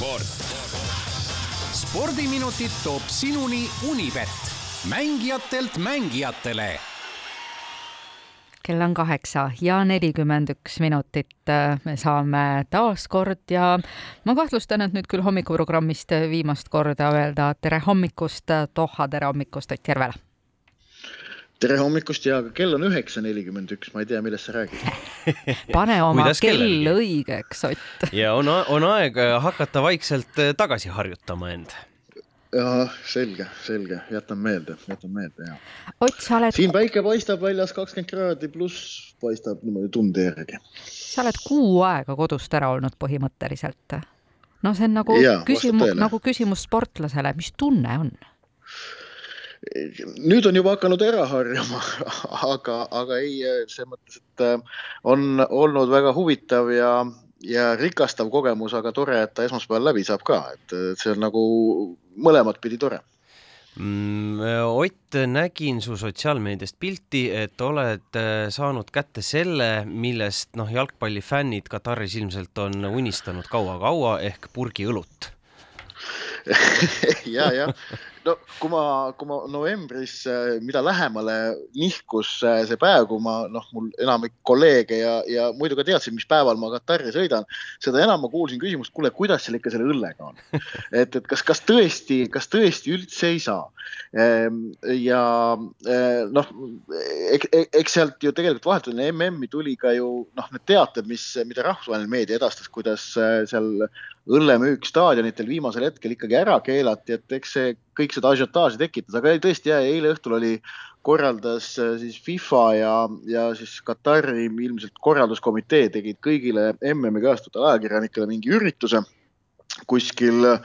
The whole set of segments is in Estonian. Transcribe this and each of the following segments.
sport. spordiminutid toob sinuni Unibet, mängijatelt mängijatele. Kell on kaheksa ja nelikümmend üks minutit. Me saame taas kord ja ma kahtlustan, et nüüd küll hommikuprogrammist viimast korda öelda tere hommikust, Doha, tere hommikust Ott Järvela tere hommikust ja kell on üheksa nelikümmend üks, ma ei tea, millest sa räägid pane oma Kuidas kell kellelgi? õigeks, Ott. ja on, on aeg hakata vaikselt tagasi harjutama end. jah, selge, selge, jätan meelde, jätan meelde ja. Ott, sa oled. siin päike paistab väljas kakskümmend kraadi pluss paistab niimoodi tunde järgi. sa oled kuu aega kodust ära olnud põhimõtteliselt. no see on nagu küsimus, nagu küsimus sportlasele, mis tunne on? Nüüd on juba hakanud ära harjuma, aga, aga ei, selles mõttes, et äh, on olnud väga huvitav ja, ja rikastav kogemus, aga tore, et ta esmaspäeval läbi saab ka, et see on nagu mõlemat pidi tore mm,. Ott, nägin su sotsiaalmeediast pilti, et oled äh, saanud kätte selle, millest noh, jalgpallifännid Kataris ilmselt on unistanud kaua-kaua ehk purgiõlut ja, jah, no kui ma, kui ma novembris, äh, mida lähemale nihkus äh, see päev, kui ma noh, mul enamik kolleege ja, ja muidu ka teadsin, mis päeval ma Katari sõidan, seda enam ma kuulsin küsimust, kuule, kuidas seal ikka selle õllega on. et, et kas, kas tõesti, kas tõesti üldse ei saa? Ehm, ja äh, noh, eks sealt ju tegelikult vahetult enne MM-i tuli ka ju noh, need teated, mis, mida rahvusvaheline meedia edastas, kuidas seal õllemüük staadionitel viimasel hetkel ikkagi ära keelati, et eks see kõik seda ažiotaaži tekitas, aga tõesti jah, eile õhtul oli, korraldas äh, siis FIFA ja, ja siis Katari ilmselt korralduskomitee tegid kõigile MM-i kajastatud ajakirjanikele mingi ürituse kuskil äh,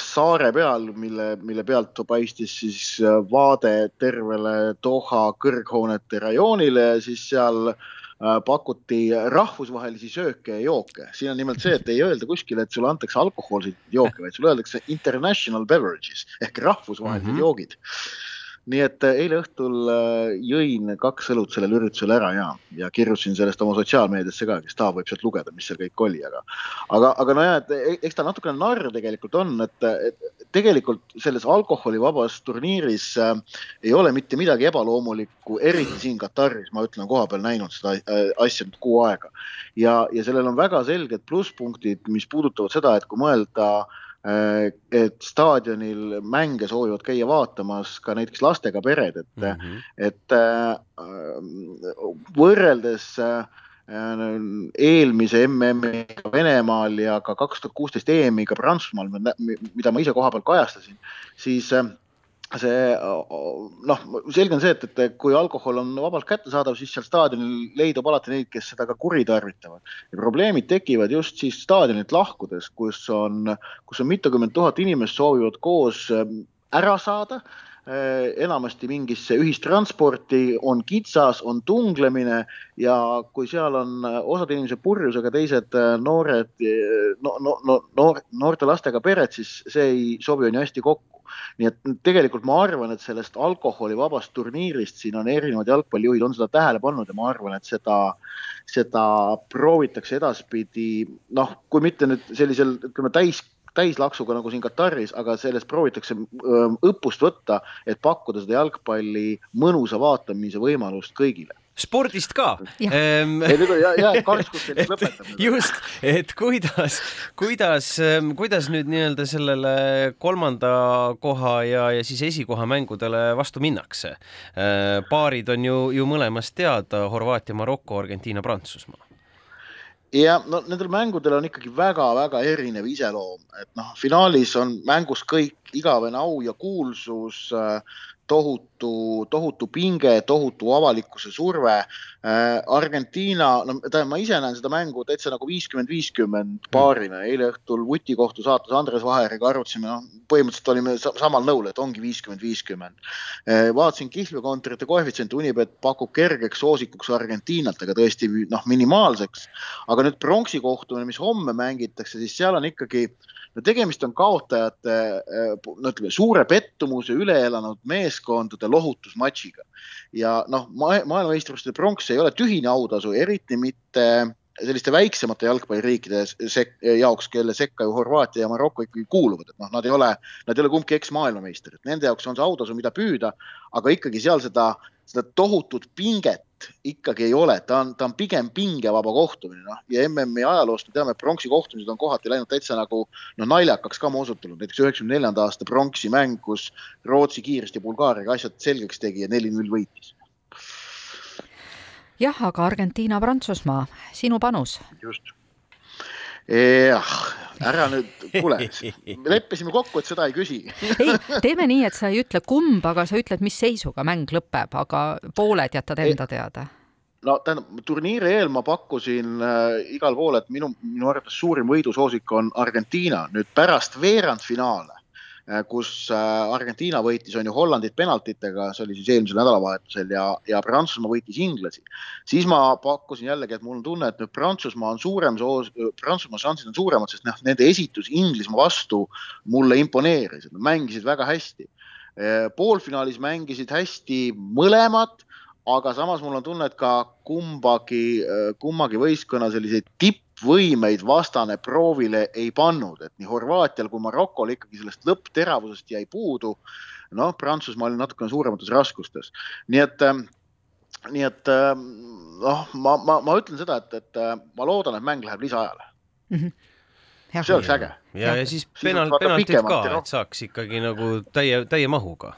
saare peal, mille, mille pealt paistis siis äh, vaade tervele Doha kõrghoonete rajoonile ja siis seal Äh, pakuti rahvusvahelisi sööke ja jooke. siin on nimelt see, et ei öelda kuskile, et sulle antakse alkohoolseid jooke, vaid sulle öeldakse international beverages ehk rahvusvahelised mm -hmm. joogid nii et äh, eile õhtul äh, jõin kaks õlut sellel üritusel ära ja, ja kirjutasin sellest oma sotsiaalmeediasse ka, kes tahab, võib sealt lugeda, mis seal kõik oli, aga, aga, aga nojah, et e-, eks ta natukene narr tegelikult on, et, et tegelikult selles alkoholivabas turniiris äh, ei ole mitte midagi ebaloomulikku, eriti siin Kataris, ma ütlen, kohapeal näinud seda äh, asja nüüd kuu aega. ja, ja sellel on väga selged plusspunktid, mis puudutavad seda, et kui mõelda äh, et staadionil mänge soovivad käia vaatamas ka näiteks lastega pered, et mm, -hmm. et äh, võrreldes äh, eelmise MM-iga Venemaal ja ka kaks tuhat kuusteist EM-iga Prantsusmaal, mida ma ise kohapeal kajastasin, siis see noh, selge on see, et, et kui alkohol on vabalt kättesaadav, siis seal staadionil leidub alati neid, kes seda ka kuritarvitavad. ja probleemid tekivad just siis staadionilt lahkudes, kus on, kus on mitukümmend tuhat inimest soovivad koos ähm, ära saada äh, enamasti mingisse ühistransporti, on kitsas, on tunglemine ja kui seal on äh, osad inimesed purjus, aga teised äh, noored, no, no, no, noor, noorte lastega pered, siis see ei sobi on ju hästi kokku nii et tegelikult ma arvan, et sellest alkoholivabast turniirist siin on erinevad jalgpallijuhid on seda tähele pannud ja ma arvan, et seda, seda proovitakse edaspidi noh, kui mitte nüüd sellisel ütleme täis täislaksuga nagu siin Kataris, aga sellest proovitakse õppust võtta, et pakkuda seda jalgpalli mõnusa vaatamise võimalust kõigile spordist ka. Ehm, just, et kuidas, kuidas, ehm, kuidas nüüd nii-öelda sellele kolmanda koha ja, ja siis esikoha mängudele vastu minnakse. Ehm, paarid on ju, ju mõlemast teada, Horvaatia, Maroko, Argentiina, Prantsusmaa ja no nendel mängudel on ikkagi väga-väga erinev iseloom, et noh, finaalis on mängus kõik igavene au ja kuulsus äh,, tohutu, tohutu pinge, tohutu avalikkuse surve äh,. Argentiina, no tähendab, ma ise näen seda mängu täitsa nagu viiskümmend, viiskümmend paarina. eile õhtul Vuti kohtu saates Andres Vaheriga arutasime, noh, põhimõtteliselt olime samal nõul, et ongi viiskümmend, viiskümmend. Äh, vaatasin kihlvekontorite koefitsient, Unibet pakub kergeks soosikuks Argentiinat, aga tõesti noh, minimaalseks. aga nüüd pronksi kohtumine, mis homme mängitakse, siis seal on ikkagi no tegemist on kaotajate, eh, no ütleme, suure pettumuse üle elanud meeskondade lohutusmatšiga. ja noh, maailmameistrivõistluste pronks ei ole tühine autasu, eriti mitte selliste väiksemate jalgpalliriikide jaoks, kelle sekka ju Horvaatia ja Maroko ikkagi kuuluvad, et noh, nad ei ole, nad ei ole kumbki eksmaailmameistrid, nende jaoks on see autasu, mida püüda, aga ikkagi seal seda, seda tohutut pinget ikkagi ei ole, ta on, ta on pigem pingevaba kohtumine, noh ja MM-i ajaloost me teame, et pronksi kohtumised on kohati läinud täitsa nagu noh, naljakaks ka osutunud, näiteks üheksakümne neljanda aasta pronksi mäng, kus Rootsi kiiresti Bulgaariaga asjad selgeks tegi ja neli-null võitis jah, aga Argentiina-Prantsusmaa, sinu panus? just. jah, ära nüüd, kuule, leppisime kokku, et seda ei küsi ei, teeme nii, et sa ei ütle kumb, aga sa ütled, mis seisuga mäng lõpeb, aga pooled jätad enda teada no tähendab, turniiri eel ma pakkusin äh, igal pool, et minu, minu arvates suurim võidusoosik on Argentiina. nüüd pärast veerandfinaale kus äh, Argentiina võitis, on ju Hollandit penaltitega, see oli siis eelmisel nädalavahetusel ja, ja Prantsusmaa võitis inglasi. siis ma pakkusin jällegi, et mul on tunne, et nüüd Prantsusmaa on suurem Prantsusmaa šansid on suuremad, sest noh, nende esitus Inglismaa vastu mulle imponeeris, nad mängisid väga hästi. Äh, poolfinaalis mängisid hästi mõlemad aga samas mul on tunne, et ka kumbagi, kummagi võistkonna selliseid tippvõimeid vastane proovile ei pannud, et nii Horvaatial kui Marokol ikkagi sellest lõppteravusest jäi puudu. noh, Prantsusmaa oli natukene suuremates raskustes, nii et nii et noh, ma, ma, ma ütlen seda, et, et ma loodan, et mäng läheb lisaajale mm. -hmm. Ja, see oleks äge. ja, ja siis penalt, penaltid ka, et saaks ikkagi nagu täie, täie mahuga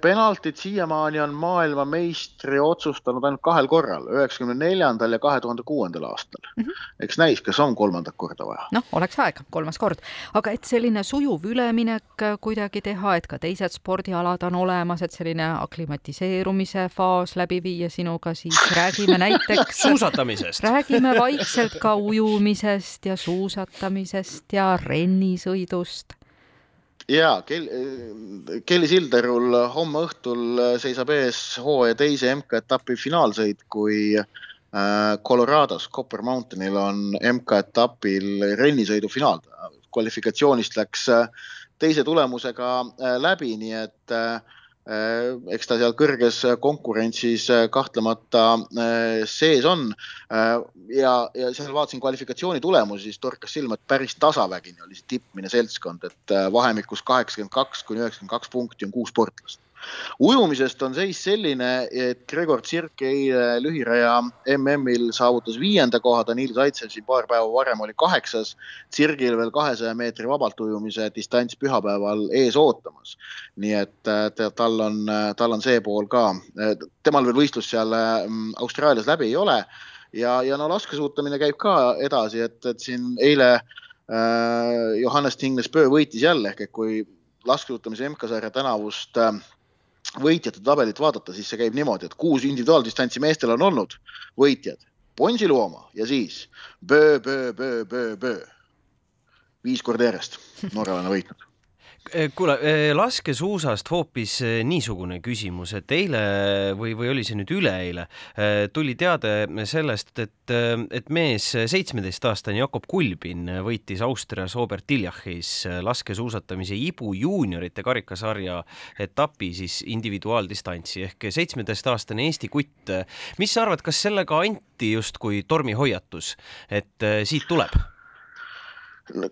penaltid siiamaani on maailmameistri otsustanud ainult kahel korral, üheksakümne neljandal ja kahe tuhande kuuendal aastal mm. -hmm. eks näis, kas on kolmandat korda vaja. noh, oleks aeg, kolmas kord, aga et selline sujuv üleminek kuidagi teha, et ka teised spordialad on olemas, et selline aklimatiseerumise faas läbi viia sinuga, siis räägime näiteks suusatamisest räägime vaikselt ka ujumisest ja suusatamisest ja rennisõidust ja Kel-, Kelly Silderul homme õhtul seisab ees hooaja teise MK-etapi finaalsõit, kui äh, Colorados Copper Mountainil on MK-etapil rennisõidu finaal. kvalifikatsioonist läks äh, teise tulemusega läbi, nii et Äh, eks ta seal kõrges konkurentsis äh, kahtlemata äh, sees on. ja, ja seal vaatasin kvalifikatsiooni tulemusi, siis torkas silma, et päris tasavägine oli see tippmine seltskond, et vahemikus kaheksakümmend kaks kuni üheksakümmend kaks punkti on kuus sportlast ujumisest on seis selline, et Gregor Tsirk eile lühiraja MM-il saavutas viienda koha, Danil Zaitsev siin paar päeva varem oli kaheksas. Tsirgil veel kahesaja meetri vabalt ujumise distants pühapäeval ees ootamas. nii et tal on, tal on see pool ka, temal veel võistlus seal Austraalias läbi ei ole ja, ja no laskesuutamine käib ka edasi, et, et siin eile äh, Johannes Tingnes-Pöö võitis jälle ehk et kui laskesuutamise MK-sarja tänavust äh, võitjate tabelit vaadata, siis see käib niimoodi, et kuus individuaaldistantsi meestel on olnud võitjad. Ponsiluoma ja siis Bö, Bö, Bö, Bö, Bö. viis korda järjest norralane võitnud kuule, eh, laskesuusast hoopis eh, niisugune küsimus, et eile või, või oli see nüüd üleeile, tuli teade sellest, et, et mees, seitsmeteistaastane Jakob Kulbin võitis Austrias Robert Tiljachis laskesuusatamise Ibu juuniorite karikasarja etapi siis individuaaldistantsi ehk seitsmeteistaastane Eesti kutt. mis sa arvad, kas sellega anti justkui tormihoiatus, et siit tuleb?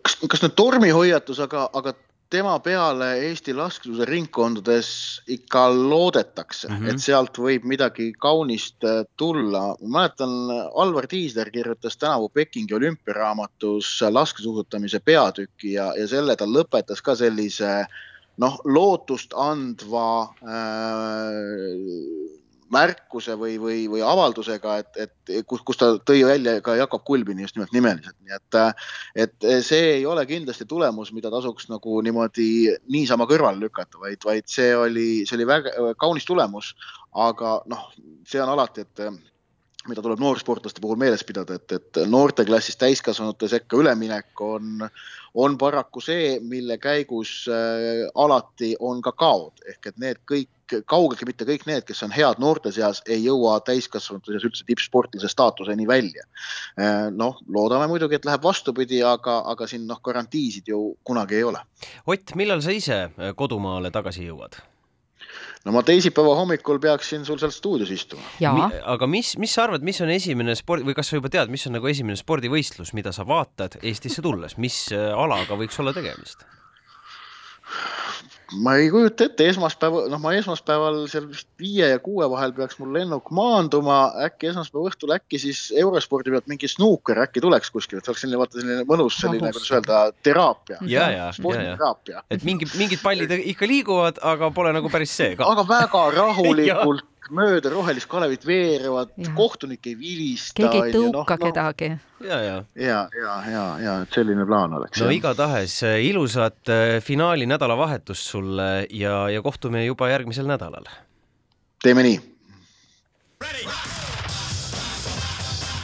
kas, kas nüüd tormihoiatus, aga, aga tema peale Eesti laskesuusa ringkondades ikka loodetakse mm, -hmm. et sealt võib midagi kaunist äh, tulla. ma mäletan, Alvar Tiisler kirjutas tänavu Pekingi olümpiaraamatus laskesuusatamise peatüki ja, ja selle ta lõpetas ka sellise noh, lootust andva äh, märkuse või, või, või avaldusega, et, et kus, kus ta tõi välja ka Jakob Kulbini just nimelt nimeliselt, nii et, et see ei ole kindlasti tulemus, mida tasuks nagu niimoodi niisama kõrvale lükata, vaid, vaid see oli, see oli väga kaunis tulemus. aga noh, see on alati, et mida tuleb noorsportlaste puhul meeles pidada, et, et noorteklassist täiskasvanute sekka üleminek on, on paraku see, mille käigus äh, alati on ka kaod ehk et need kõik kaugeltki mitte kõik need, kes on head noorte seas, ei jõua täiskasvanute seas üldse tippsportlase staatuseni välja. Eh, noh, loodame muidugi, et läheb vastupidi, aga, aga siin noh, garantiisid ju kunagi ei ole. Ott, millal sa ise eh, kodumaale tagasi jõuad? no ma teisipäeva hommikul peaksin sul seal stuudios istuma. jaa, aga mis, mis sa arvad, mis on esimene sport või kas sa juba tead, mis on nagu esimene spordivõistlus, mida sa vaatad Eestisse tulles, mis äh, alaga võiks olla tegemist? ma ei kujuta ette, esmaspäeva, noh, ma esmaspäeval seal vist viie ja kuue vahel peaks mul lennuk maanduma, äkki esmaspäeva õhtul äkki siis eurospordi pealt mingi snuuker äkki tuleks kuskilt, oleks selline vaata selline mõnus selline, kuidas öelda, teraapia. ja, ja, ja, ja, et mingi, mingid pallid ikka liiguvad, aga pole nagu päris see ka. aga väga rahulikult mööda rohelist Kalevit veerevad, kohtunik ei vilista. keegi ei tõuka no, kedagi no, ja, ja, ja, ja, ja, ja et selline plaan oleks. no igatahes äh, ilusat äh, finaali nädalavahetust sulle ja, ja kohtume juba järgmisel nädalal. teeme nii.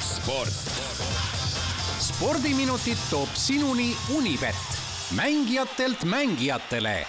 sport. spordiminutid toob sinuni Unibet, mängijatelt mängijatele